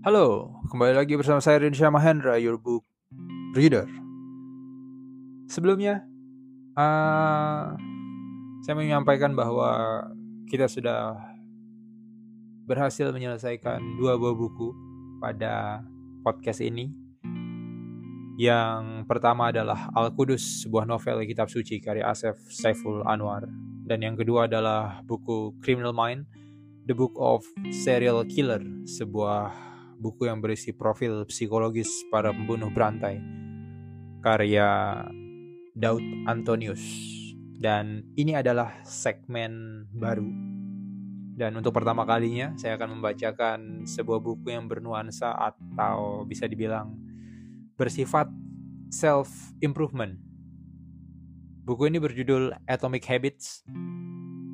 Halo, kembali lagi bersama saya Rinsya Mahendra, your book reader. Sebelumnya, uh, saya menyampaikan bahwa kita sudah berhasil menyelesaikan dua buah buku pada podcast ini. Yang pertama adalah Al-Qudus, sebuah novel kitab suci karya Asef Saiful Anwar. Dan yang kedua adalah buku Criminal Mind, The Book of Serial Killer, sebuah buku yang berisi profil psikologis para pembunuh berantai karya Daud Antonius. Dan ini adalah segmen baru. Dan untuk pertama kalinya saya akan membacakan sebuah buku yang bernuansa atau bisa dibilang bersifat self improvement buku ini berjudul Atomic Habits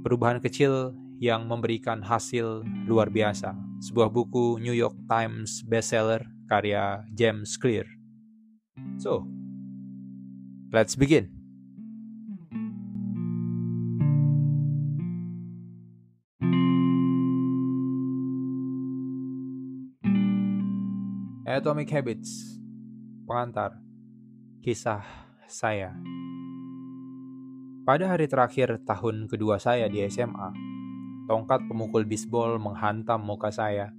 perubahan kecil yang memberikan hasil luar biasa. Sebuah buku New York Times bestseller karya James Clear. So, let's begin. Atomic Habits Pengantar Kisah saya Pada hari terakhir tahun kedua saya di SMA, Tongkat pemukul bisbol menghantam muka saya.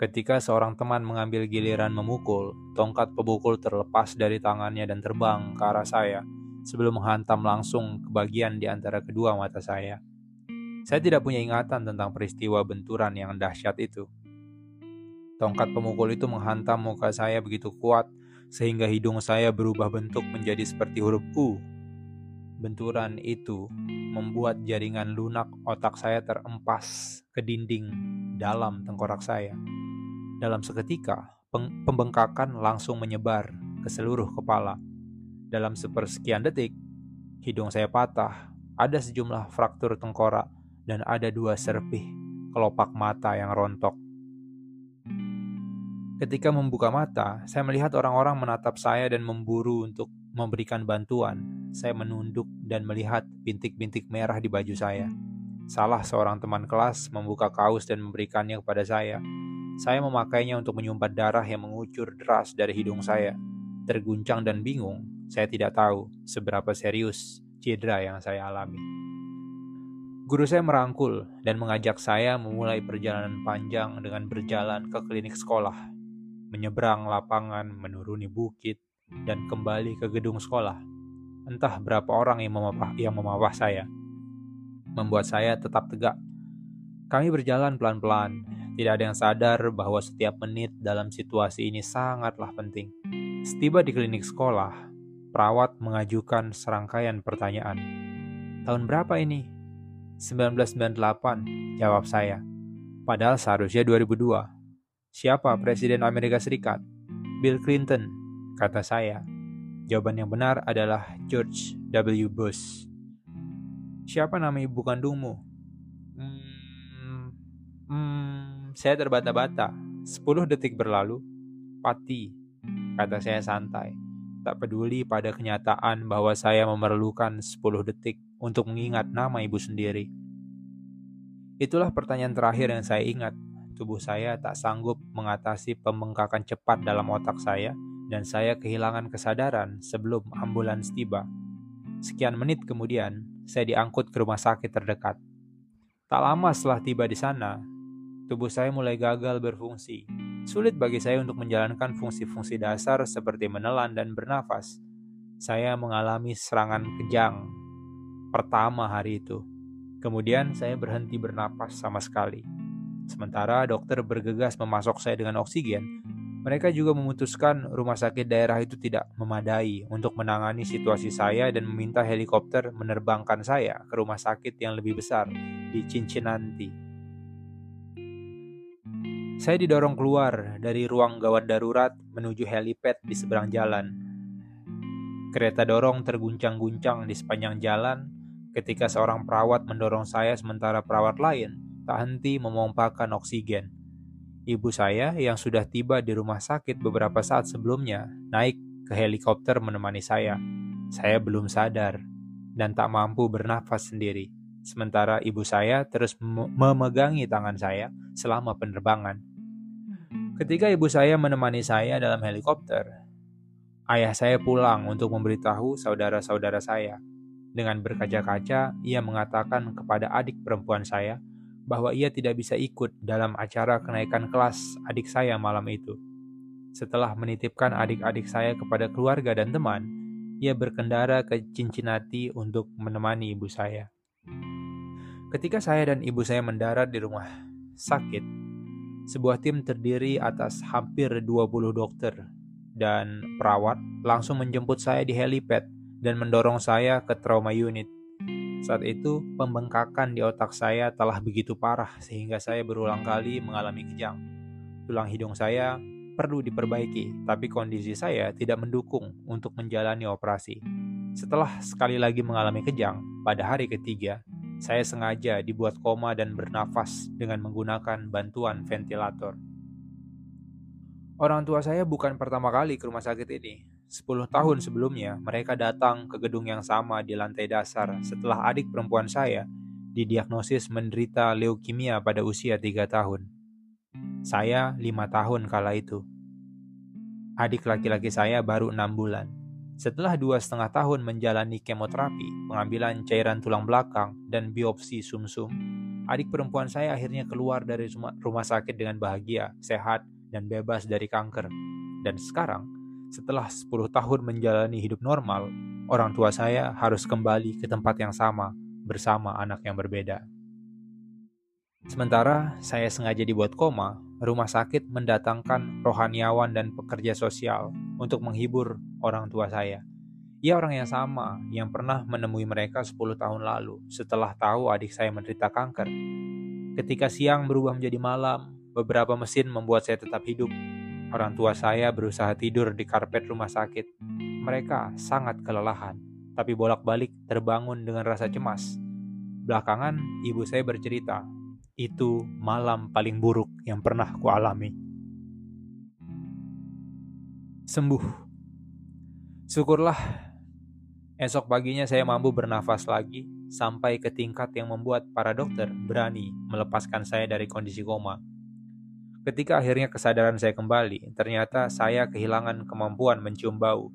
Ketika seorang teman mengambil giliran memukul, tongkat pemukul terlepas dari tangannya dan terbang ke arah saya sebelum menghantam langsung ke bagian di antara kedua mata saya. Saya tidak punya ingatan tentang peristiwa benturan yang dahsyat itu. Tongkat pemukul itu menghantam muka saya begitu kuat sehingga hidung saya berubah bentuk menjadi seperti huruf U Benturan itu membuat jaringan lunak otak saya terempas ke dinding dalam tengkorak saya. Dalam seketika, pembengkakan langsung menyebar ke seluruh kepala. Dalam sepersekian detik, hidung saya patah, ada sejumlah fraktur tengkorak, dan ada dua serpih kelopak mata yang rontok. Ketika membuka mata, saya melihat orang-orang menatap saya dan memburu untuk memberikan bantuan saya menunduk dan melihat bintik-bintik merah di baju saya. Salah seorang teman kelas membuka kaos dan memberikannya kepada saya. Saya memakainya untuk menyumpat darah yang mengucur deras dari hidung saya. Terguncang dan bingung, saya tidak tahu seberapa serius cedera yang saya alami. Guru saya merangkul dan mengajak saya memulai perjalanan panjang dengan berjalan ke klinik sekolah, menyeberang lapangan, menuruni bukit, dan kembali ke gedung sekolah entah berapa orang yang memapah, yang memapah saya. Membuat saya tetap tegak. Kami berjalan pelan-pelan, tidak ada yang sadar bahwa setiap menit dalam situasi ini sangatlah penting. Setiba di klinik sekolah, perawat mengajukan serangkaian pertanyaan. Tahun berapa ini? 1998, jawab saya. Padahal seharusnya 2002. Siapa Presiden Amerika Serikat? Bill Clinton, kata saya. Jawaban yang benar adalah George W. Bush. Siapa nama ibu kandungmu? Hmm, hmm, saya terbata-bata. Sepuluh detik berlalu. Pati, kata saya santai. Tak peduli pada kenyataan bahwa saya memerlukan sepuluh detik untuk mengingat nama ibu sendiri. Itulah pertanyaan terakhir yang saya ingat. Tubuh saya tak sanggup mengatasi pembengkakan cepat dalam otak saya dan saya kehilangan kesadaran sebelum ambulans tiba. Sekian menit kemudian, saya diangkut ke rumah sakit terdekat. Tak lama setelah tiba di sana, tubuh saya mulai gagal berfungsi. Sulit bagi saya untuk menjalankan fungsi-fungsi dasar seperti menelan dan bernafas. Saya mengalami serangan kejang pertama hari itu. Kemudian saya berhenti bernapas sama sekali. Sementara dokter bergegas memasok saya dengan oksigen, mereka juga memutuskan rumah sakit daerah itu tidak memadai untuk menangani situasi saya dan meminta helikopter menerbangkan saya ke rumah sakit yang lebih besar di Cincinnati. Saya didorong keluar dari ruang gawat darurat menuju helipad di seberang jalan. Kereta dorong terguncang-guncang di sepanjang jalan ketika seorang perawat mendorong saya sementara perawat lain tak henti memompakan oksigen. Ibu saya yang sudah tiba di rumah sakit beberapa saat sebelumnya naik ke helikopter menemani saya. Saya belum sadar dan tak mampu bernafas sendiri. Sementara ibu saya terus memegangi tangan saya selama penerbangan. Ketika ibu saya menemani saya dalam helikopter, ayah saya pulang untuk memberitahu saudara-saudara saya. Dengan berkaca-kaca, ia mengatakan kepada adik perempuan saya bahwa ia tidak bisa ikut dalam acara kenaikan kelas adik saya malam itu. Setelah menitipkan adik-adik saya kepada keluarga dan teman, ia berkendara ke Cincinnati untuk menemani ibu saya. Ketika saya dan ibu saya mendarat di rumah sakit, sebuah tim terdiri atas hampir 20 dokter dan perawat langsung menjemput saya di helipad dan mendorong saya ke trauma unit. Saat itu, pembengkakan di otak saya telah begitu parah sehingga saya berulang kali mengalami kejang. Tulang hidung saya perlu diperbaiki, tapi kondisi saya tidak mendukung untuk menjalani operasi. Setelah sekali lagi mengalami kejang, pada hari ketiga, saya sengaja dibuat koma dan bernafas dengan menggunakan bantuan ventilator. Orang tua saya bukan pertama kali ke rumah sakit ini. Sepuluh tahun sebelumnya, mereka datang ke gedung yang sama di lantai dasar setelah adik perempuan saya didiagnosis menderita leukemia pada usia tiga tahun. Saya lima tahun kala itu. Adik laki-laki saya baru enam bulan. Setelah dua setengah tahun menjalani kemoterapi, pengambilan cairan tulang belakang, dan biopsi sumsum, -sum, adik perempuan saya akhirnya keluar dari rumah sakit dengan bahagia, sehat, dan bebas dari kanker. Dan sekarang, setelah 10 tahun menjalani hidup normal, orang tua saya harus kembali ke tempat yang sama bersama anak yang berbeda. Sementara saya sengaja dibuat koma, rumah sakit mendatangkan rohaniawan dan pekerja sosial untuk menghibur orang tua saya. Ia orang yang sama yang pernah menemui mereka 10 tahun lalu setelah tahu adik saya menderita kanker. Ketika siang berubah menjadi malam, beberapa mesin membuat saya tetap hidup. Orang tua saya berusaha tidur di karpet rumah sakit. Mereka sangat kelelahan, tapi bolak-balik terbangun dengan rasa cemas. Belakangan, ibu saya bercerita itu malam paling buruk yang pernah kualami. Sembuh. Syukurlah, esok paginya saya mampu bernafas lagi sampai ke tingkat yang membuat para dokter berani melepaskan saya dari kondisi koma. Ketika akhirnya kesadaran saya kembali, ternyata saya kehilangan kemampuan mencium bau.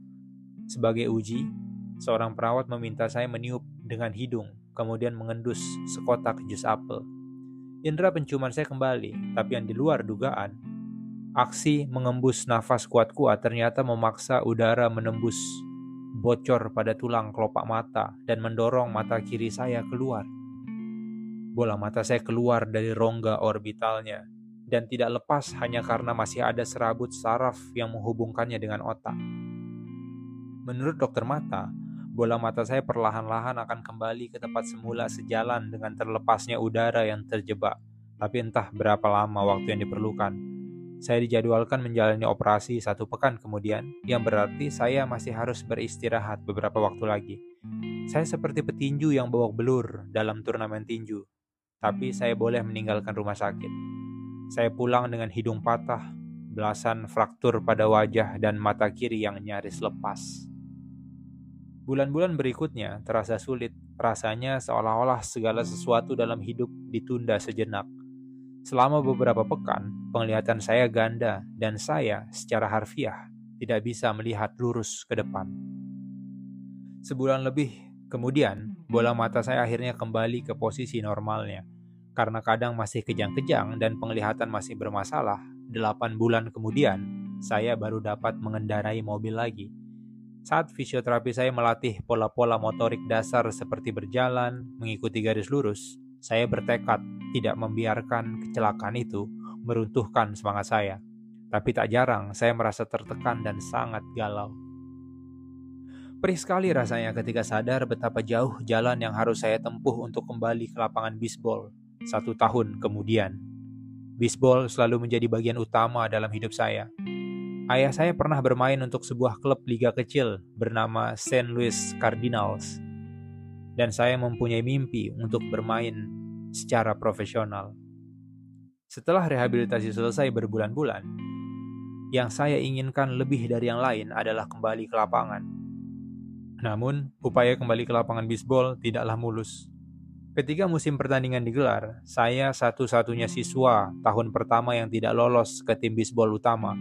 Sebagai uji, seorang perawat meminta saya meniup dengan hidung, kemudian mengendus sekotak jus apel. Indra penciuman saya kembali, tapi yang di luar dugaan. Aksi mengembus nafas kuat-kuat ternyata memaksa udara menembus bocor pada tulang kelopak mata dan mendorong mata kiri saya keluar. Bola mata saya keluar dari rongga orbitalnya dan tidak lepas hanya karena masih ada serabut saraf yang menghubungkannya dengan otak. Menurut dokter mata, bola mata saya perlahan-lahan akan kembali ke tempat semula sejalan dengan terlepasnya udara yang terjebak. Tapi entah berapa lama waktu yang diperlukan. Saya dijadwalkan menjalani operasi satu pekan kemudian, yang berarti saya masih harus beristirahat beberapa waktu lagi. Saya seperti petinju yang bawa belur dalam turnamen tinju, tapi saya boleh meninggalkan rumah sakit. Saya pulang dengan hidung patah, belasan fraktur pada wajah dan mata kiri yang nyaris lepas. Bulan-bulan berikutnya terasa sulit, rasanya seolah-olah segala sesuatu dalam hidup ditunda sejenak. Selama beberapa pekan, penglihatan saya ganda dan saya secara harfiah tidak bisa melihat lurus ke depan. Sebulan lebih kemudian, bola mata saya akhirnya kembali ke posisi normalnya. Karena kadang masih kejang-kejang dan penglihatan masih bermasalah, delapan bulan kemudian, saya baru dapat mengendarai mobil lagi saat fisioterapi saya melatih pola-pola motorik dasar seperti berjalan, mengikuti garis lurus, saya bertekad tidak membiarkan kecelakaan itu meruntuhkan semangat saya. Tapi tak jarang saya merasa tertekan dan sangat galau. Perih sekali rasanya ketika sadar betapa jauh jalan yang harus saya tempuh untuk kembali ke lapangan bisbol satu tahun kemudian. Bisbol selalu menjadi bagian utama dalam hidup saya Ayah saya pernah bermain untuk sebuah klub liga kecil bernama St. Louis Cardinals. Dan saya mempunyai mimpi untuk bermain secara profesional. Setelah rehabilitasi selesai berbulan-bulan, yang saya inginkan lebih dari yang lain adalah kembali ke lapangan. Namun, upaya kembali ke lapangan bisbol tidaklah mulus. Ketika musim pertandingan digelar, saya satu-satunya siswa tahun pertama yang tidak lolos ke tim bisbol utama.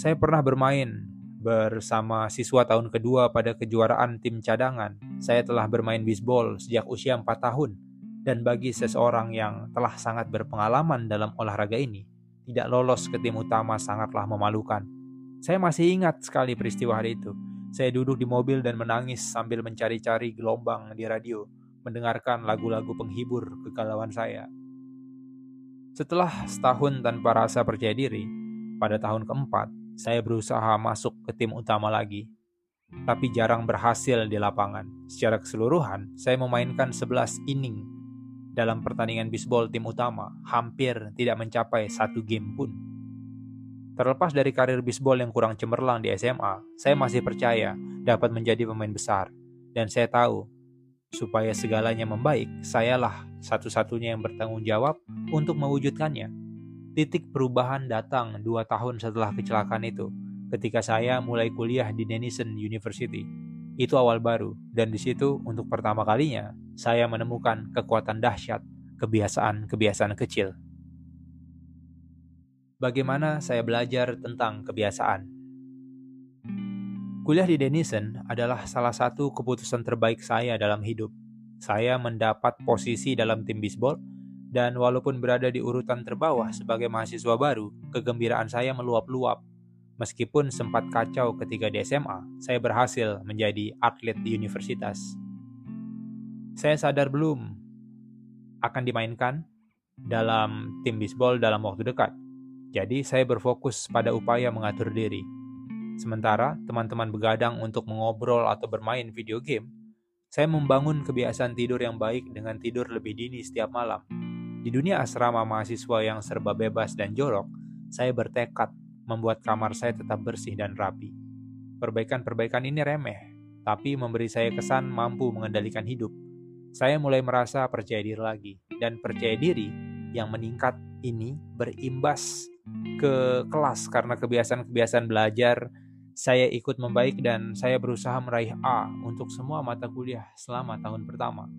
Saya pernah bermain bersama siswa tahun kedua pada kejuaraan tim cadangan. Saya telah bermain bisbol sejak usia 4 tahun. Dan bagi seseorang yang telah sangat berpengalaman dalam olahraga ini, tidak lolos ke tim utama sangatlah memalukan. Saya masih ingat sekali peristiwa hari itu. Saya duduk di mobil dan menangis sambil mencari-cari gelombang di radio mendengarkan lagu-lagu penghibur kegalauan saya. Setelah setahun tanpa rasa percaya diri, pada tahun keempat, saya berusaha masuk ke tim utama lagi. Tapi jarang berhasil di lapangan. Secara keseluruhan, saya memainkan 11 inning dalam pertandingan bisbol tim utama, hampir tidak mencapai satu game pun. Terlepas dari karir bisbol yang kurang cemerlang di SMA, saya masih percaya dapat menjadi pemain besar. Dan saya tahu Supaya segalanya membaik, sayalah satu-satunya yang bertanggung jawab untuk mewujudkannya. Titik perubahan datang dua tahun setelah kecelakaan itu, ketika saya mulai kuliah di Denison University. Itu awal baru, dan di situ untuk pertama kalinya, saya menemukan kekuatan dahsyat, kebiasaan-kebiasaan kecil. Bagaimana saya belajar tentang kebiasaan? Kuliah di Denison adalah salah satu keputusan terbaik saya dalam hidup. Saya mendapat posisi dalam tim bisbol, dan walaupun berada di urutan terbawah sebagai mahasiswa baru, kegembiraan saya meluap-luap. Meskipun sempat kacau ketika di SMA, saya berhasil menjadi atlet di universitas. Saya sadar belum akan dimainkan dalam tim bisbol dalam waktu dekat. Jadi saya berfokus pada upaya mengatur diri Sementara teman-teman begadang untuk mengobrol atau bermain video game, saya membangun kebiasaan tidur yang baik dengan tidur lebih dini setiap malam. Di dunia asrama mahasiswa yang serba bebas dan jorok, saya bertekad membuat kamar saya tetap bersih dan rapi. Perbaikan-perbaikan ini remeh, tapi memberi saya kesan mampu mengendalikan hidup. Saya mulai merasa percaya diri lagi, dan percaya diri yang meningkat ini berimbas ke kelas karena kebiasaan-kebiasaan belajar saya ikut membaik dan saya berusaha meraih A untuk semua mata kuliah selama tahun pertama.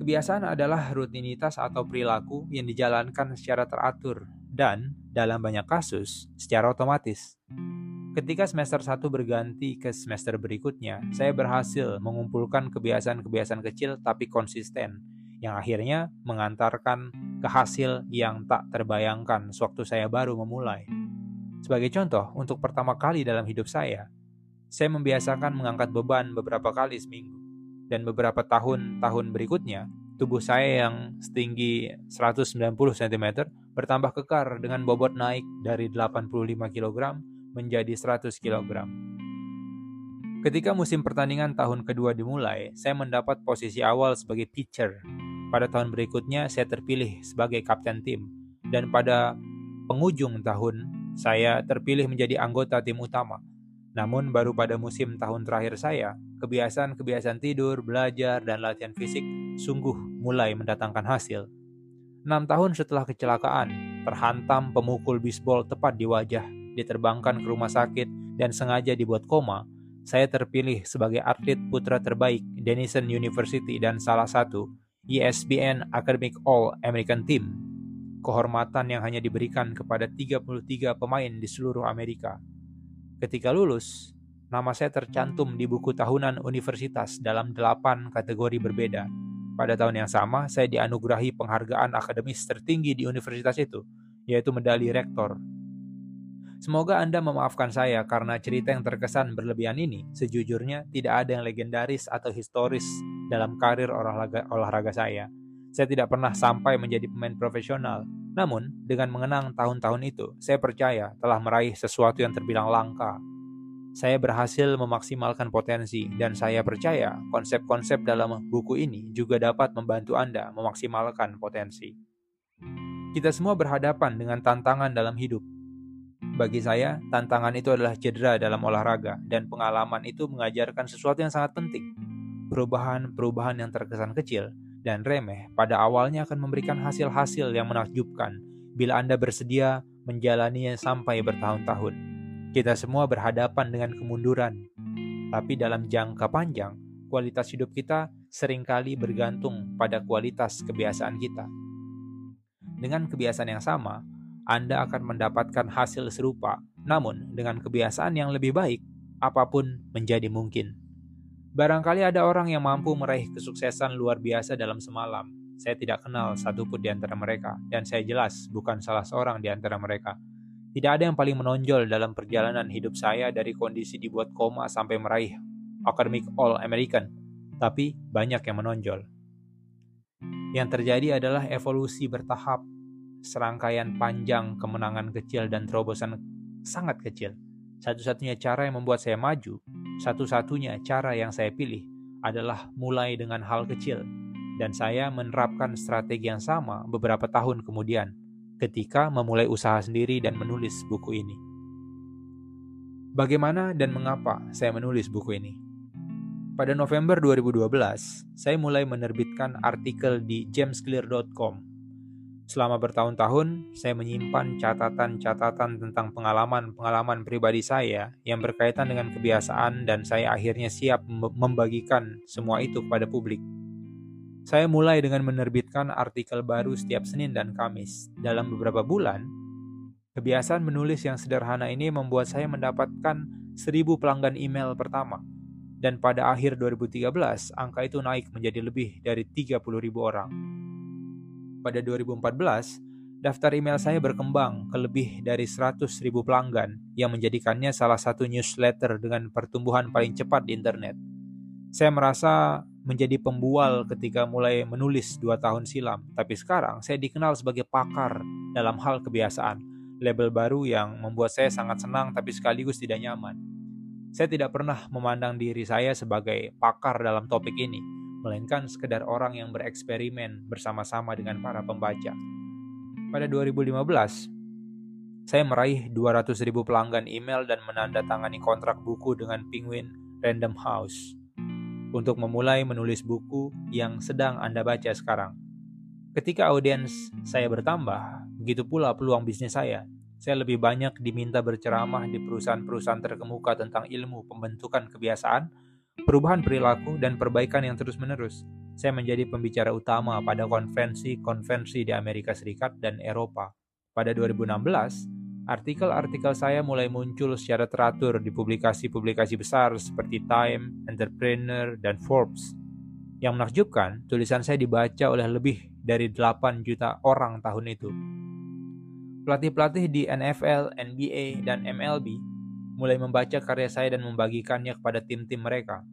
Kebiasaan adalah rutinitas atau perilaku yang dijalankan secara teratur dan, dalam banyak kasus, secara otomatis. Ketika semester 1 berganti ke semester berikutnya, saya berhasil mengumpulkan kebiasaan-kebiasaan kecil tapi konsisten, yang akhirnya mengantarkan ke hasil yang tak terbayangkan sewaktu saya baru memulai. Sebagai contoh, untuk pertama kali dalam hidup saya, saya membiasakan mengangkat beban beberapa kali seminggu. Dan beberapa tahun-tahun berikutnya, tubuh saya yang setinggi 190 cm bertambah kekar dengan bobot naik dari 85 kg menjadi 100 kg. Ketika musim pertandingan tahun kedua dimulai, saya mendapat posisi awal sebagai pitcher. Pada tahun berikutnya, saya terpilih sebagai kapten tim. Dan pada penghujung tahun saya terpilih menjadi anggota tim utama. Namun baru pada musim tahun terakhir saya, kebiasaan-kebiasaan tidur, belajar, dan latihan fisik sungguh mulai mendatangkan hasil. Enam tahun setelah kecelakaan, terhantam pemukul bisbol tepat di wajah, diterbangkan ke rumah sakit, dan sengaja dibuat koma, saya terpilih sebagai atlet putra terbaik Denison University dan salah satu ESPN Academic All-American Team kehormatan yang hanya diberikan kepada 33 pemain di seluruh Amerika. Ketika lulus, nama saya tercantum di buku tahunan universitas dalam delapan kategori berbeda. Pada tahun yang sama, saya dianugerahi penghargaan akademis tertinggi di universitas itu, yaitu medali rektor. Semoga Anda memaafkan saya karena cerita yang terkesan berlebihan ini sejujurnya tidak ada yang legendaris atau historis dalam karir olahraga, olahraga saya. Saya tidak pernah sampai menjadi pemain profesional. Namun, dengan mengenang tahun-tahun itu, saya percaya telah meraih sesuatu yang terbilang langka. Saya berhasil memaksimalkan potensi, dan saya percaya konsep-konsep dalam buku ini juga dapat membantu Anda memaksimalkan potensi. Kita semua berhadapan dengan tantangan dalam hidup. Bagi saya, tantangan itu adalah cedera dalam olahraga, dan pengalaman itu mengajarkan sesuatu yang sangat penting. Perubahan-perubahan yang terkesan kecil dan remeh pada awalnya akan memberikan hasil-hasil yang menakjubkan bila Anda bersedia menjalaninya sampai bertahun-tahun. Kita semua berhadapan dengan kemunduran, tapi dalam jangka panjang, kualitas hidup kita sering kali bergantung pada kualitas kebiasaan kita. Dengan kebiasaan yang sama, Anda akan mendapatkan hasil serupa, namun dengan kebiasaan yang lebih baik, apa pun menjadi mungkin. Barangkali ada orang yang mampu meraih kesuksesan luar biasa dalam semalam. Saya tidak kenal satupun di antara mereka, dan saya jelas bukan salah seorang di antara mereka. Tidak ada yang paling menonjol dalam perjalanan hidup saya dari kondisi dibuat koma sampai meraih Academic All American, tapi banyak yang menonjol. Yang terjadi adalah evolusi bertahap, serangkaian panjang kemenangan kecil dan terobosan sangat kecil. Satu-satunya cara yang membuat saya maju, satu-satunya cara yang saya pilih adalah mulai dengan hal kecil, dan saya menerapkan strategi yang sama beberapa tahun kemudian ketika memulai usaha sendiri dan menulis buku ini. Bagaimana dan mengapa saya menulis buku ini? Pada November 2012, saya mulai menerbitkan artikel di jamesclear.com. Selama bertahun-tahun, saya menyimpan catatan-catatan tentang pengalaman-pengalaman pribadi saya yang berkaitan dengan kebiasaan dan saya akhirnya siap membagikan semua itu kepada publik. Saya mulai dengan menerbitkan artikel baru setiap Senin dan Kamis. Dalam beberapa bulan, kebiasaan menulis yang sederhana ini membuat saya mendapatkan seribu pelanggan email pertama – dan pada akhir 2013 angka itu naik menjadi lebih dari 30 ribu orang. Pada 2014, daftar email saya berkembang ke lebih dari 100 ribu pelanggan yang menjadikannya salah satu newsletter dengan pertumbuhan paling cepat di internet. Saya merasa menjadi pembual ketika mulai menulis dua tahun silam, tapi sekarang saya dikenal sebagai pakar dalam hal kebiasaan, label baru yang membuat saya sangat senang tapi sekaligus tidak nyaman. Saya tidak pernah memandang diri saya sebagai pakar dalam topik ini, melainkan sekedar orang yang bereksperimen bersama-sama dengan para pembaca. Pada 2015, saya meraih 200 ribu pelanggan email dan menandatangani kontrak buku dengan Penguin Random House untuk memulai menulis buku yang sedang Anda baca sekarang. Ketika audiens saya bertambah, begitu pula peluang bisnis saya saya lebih banyak diminta berceramah di perusahaan-perusahaan terkemuka tentang ilmu pembentukan kebiasaan, perubahan perilaku, dan perbaikan yang terus-menerus. Saya menjadi pembicara utama pada konferensi-konferensi di Amerika Serikat dan Eropa. Pada 2016, artikel-artikel saya mulai muncul secara teratur di publikasi-publikasi besar seperti Time, Entrepreneur, dan Forbes. Yang menakjubkan, tulisan saya dibaca oleh lebih dari 8 juta orang tahun itu. Pelatih-pelatih di NFL, NBA, dan MLB mulai membaca karya saya dan membagikannya kepada tim-tim mereka.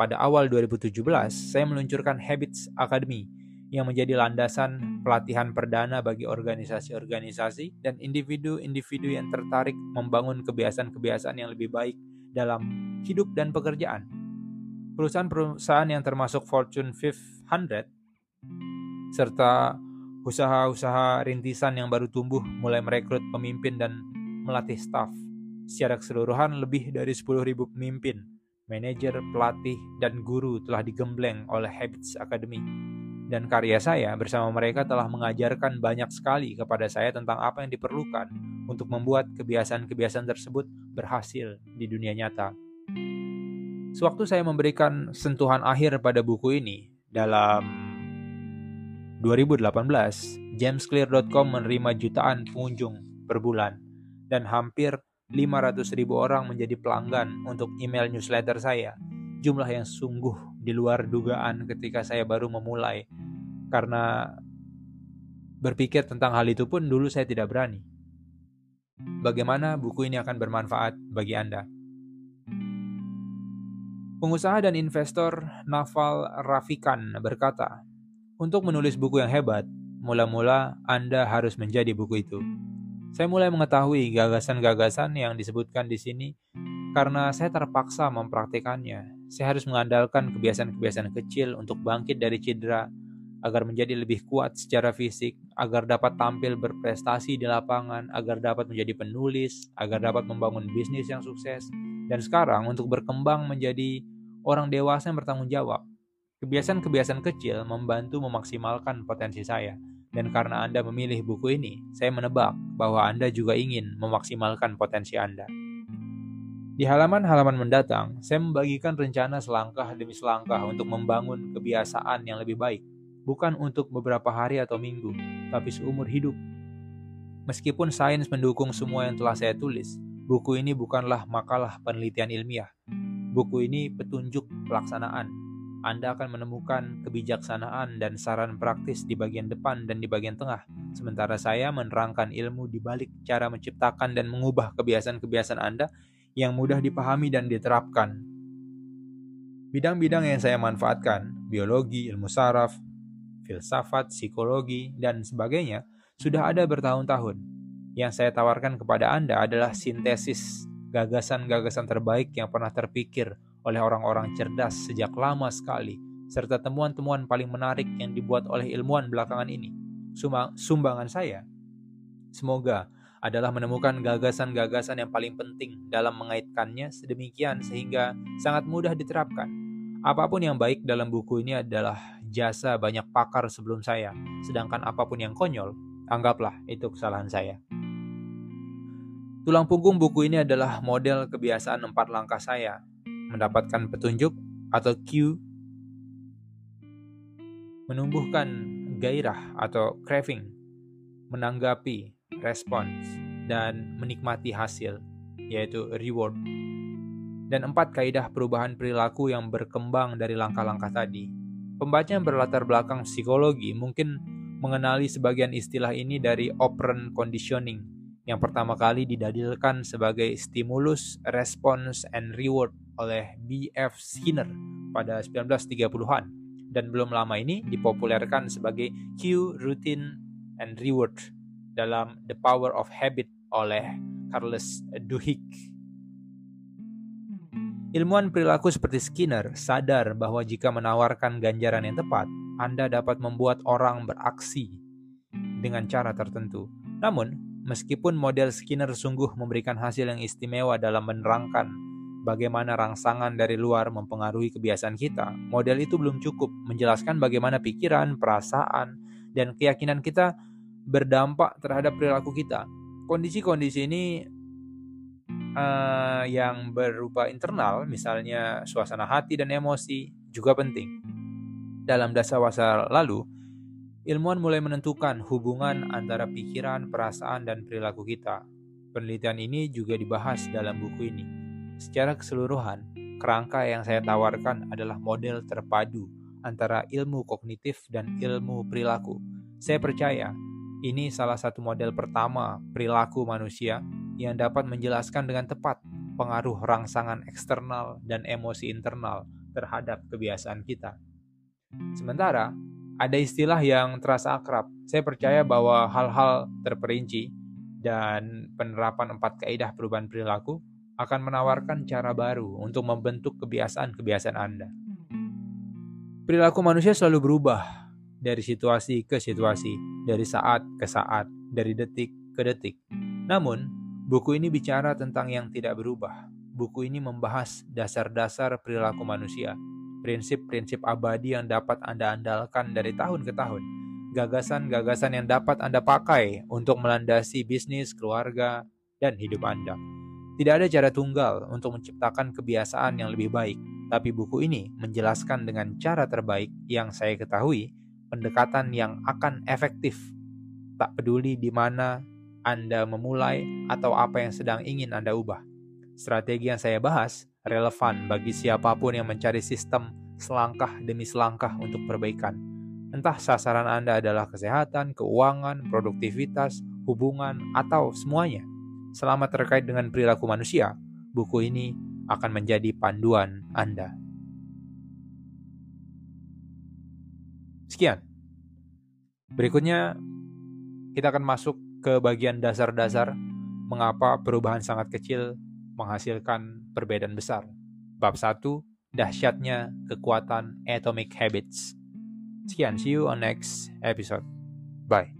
Pada awal 2017, saya meluncurkan Habits Academy yang menjadi landasan pelatihan perdana bagi organisasi-organisasi dan individu-individu yang tertarik membangun kebiasaan-kebiasaan yang lebih baik dalam hidup dan pekerjaan. Perusahaan-perusahaan yang termasuk Fortune 500 serta Usaha-usaha rintisan yang baru tumbuh mulai merekrut pemimpin dan melatih staf. Secara keseluruhan lebih dari 10.000 pemimpin, manajer, pelatih, dan guru telah digembleng oleh Habits Academy. Dan karya saya bersama mereka telah mengajarkan banyak sekali kepada saya tentang apa yang diperlukan untuk membuat kebiasaan-kebiasaan tersebut berhasil di dunia nyata. Sewaktu saya memberikan sentuhan akhir pada buku ini dalam 2018, jamesclear.com menerima jutaan pengunjung per bulan dan hampir 500 ribu orang menjadi pelanggan untuk email newsletter saya. Jumlah yang sungguh di luar dugaan ketika saya baru memulai. Karena berpikir tentang hal itu pun dulu saya tidak berani. Bagaimana buku ini akan bermanfaat bagi Anda? Pengusaha dan investor Naval Rafikan berkata, untuk menulis buku yang hebat, mula-mula Anda harus menjadi buku itu. Saya mulai mengetahui gagasan-gagasan yang disebutkan di sini karena saya terpaksa mempraktikannya. Saya harus mengandalkan kebiasaan-kebiasaan kecil untuk bangkit dari cedera, agar menjadi lebih kuat secara fisik, agar dapat tampil berprestasi di lapangan, agar dapat menjadi penulis, agar dapat membangun bisnis yang sukses, dan sekarang untuk berkembang menjadi orang dewasa yang bertanggung jawab. Kebiasaan-kebiasaan kecil membantu memaksimalkan potensi saya, dan karena Anda memilih buku ini, saya menebak bahwa Anda juga ingin memaksimalkan potensi Anda. Di halaman-halaman mendatang, saya membagikan rencana selangkah demi selangkah untuk membangun kebiasaan yang lebih baik, bukan untuk beberapa hari atau minggu, tapi seumur hidup. Meskipun sains mendukung semua yang telah saya tulis, buku ini bukanlah makalah penelitian ilmiah. Buku ini petunjuk pelaksanaan. Anda akan menemukan kebijaksanaan dan saran praktis di bagian depan dan di bagian tengah, sementara saya menerangkan ilmu di balik cara menciptakan dan mengubah kebiasaan-kebiasaan Anda yang mudah dipahami dan diterapkan. Bidang-bidang yang saya manfaatkan, biologi, ilmu saraf, filsafat, psikologi, dan sebagainya, sudah ada bertahun-tahun. Yang saya tawarkan kepada Anda adalah sintesis gagasan-gagasan terbaik yang pernah terpikir oleh orang-orang cerdas sejak lama sekali, serta temuan-temuan paling menarik yang dibuat oleh ilmuwan belakangan ini. Sumbangan saya, semoga adalah menemukan gagasan-gagasan yang paling penting dalam mengaitkannya sedemikian sehingga sangat mudah diterapkan. Apa pun yang baik dalam buku ini adalah jasa banyak pakar sebelum saya, sedangkan apa pun yang konyol, anggaplah itu kesalahan saya. Tulang punggung buku ini adalah model kebiasaan empat langkah saya, mendapatkan petunjuk atau cue, menumbuhkan gairah atau craving, menanggapi respons, dan menikmati hasil, yaitu reward. Dan empat kaidah perubahan perilaku yang berkembang dari langkah-langkah tadi. Pembaca yang berlatar belakang psikologi mungkin mengenali sebagian istilah ini dari operant conditioning, yang pertama kali didadilkan sebagai stimulus, response, and reward oleh B.F. Skinner pada 1930-an dan belum lama ini dipopulerkan sebagai cue, routine, and reward dalam The Power of Habit oleh Charles Duhigg. Ilmuwan perilaku seperti Skinner sadar bahwa jika menawarkan ganjaran yang tepat, Anda dapat membuat orang beraksi dengan cara tertentu. Namun, meskipun model Skinner sungguh memberikan hasil yang istimewa dalam menerangkan bagaimana rangsangan dari luar mempengaruhi kebiasaan kita, model itu belum cukup menjelaskan bagaimana pikiran, perasaan, dan keyakinan kita berdampak terhadap perilaku kita. Kondisi-kondisi ini uh, yang berupa internal, misalnya suasana hati dan emosi, juga penting. Dalam dasar-wasa lalu, ilmuwan mulai menentukan hubungan antara pikiran, perasaan, dan perilaku kita. Penelitian ini juga dibahas dalam buku ini. Secara keseluruhan, kerangka yang saya tawarkan adalah model terpadu antara ilmu kognitif dan ilmu perilaku. Saya percaya ini salah satu model pertama perilaku manusia yang dapat menjelaskan dengan tepat pengaruh rangsangan eksternal dan emosi internal terhadap kebiasaan kita. Sementara, ada istilah yang terasa akrab. Saya percaya bahwa hal-hal terperinci dan penerapan empat kaidah perubahan perilaku akan menawarkan cara baru untuk membentuk kebiasaan-kebiasaan Anda. Perilaku manusia selalu berubah dari situasi ke situasi, dari saat ke saat, dari detik ke detik. Namun, buku ini bicara tentang yang tidak berubah. Buku ini membahas dasar-dasar perilaku manusia, prinsip-prinsip abadi yang dapat Anda andalkan dari tahun ke tahun, gagasan-gagasan yang dapat Anda pakai untuk melandasi bisnis, keluarga, dan hidup Anda. Tidak ada cara tunggal untuk menciptakan kebiasaan yang lebih baik, tapi buku ini menjelaskan dengan cara terbaik yang saya ketahui pendekatan yang akan efektif. Tak peduli di mana Anda memulai atau apa yang sedang ingin Anda ubah. Strategi yang saya bahas relevan bagi siapa pun yang mencari sistem selangkah demi selangkah untuk perbaikan. Entah sasaran Anda adalah kesehatan, keuangan, produktivitas, hubungan, atau semuanya. Selama terkait dengan perilaku manusia, buku ini akan menjadi panduan Anda. Sekian. Berikutnya, kita akan masuk ke bagian dasar-dasar mengapa perubahan sangat kecil menghasilkan perbedaan besar. Bab 1, dahsyatnya kekuatan atomic habits. Sekian, see you on next episode. Bye.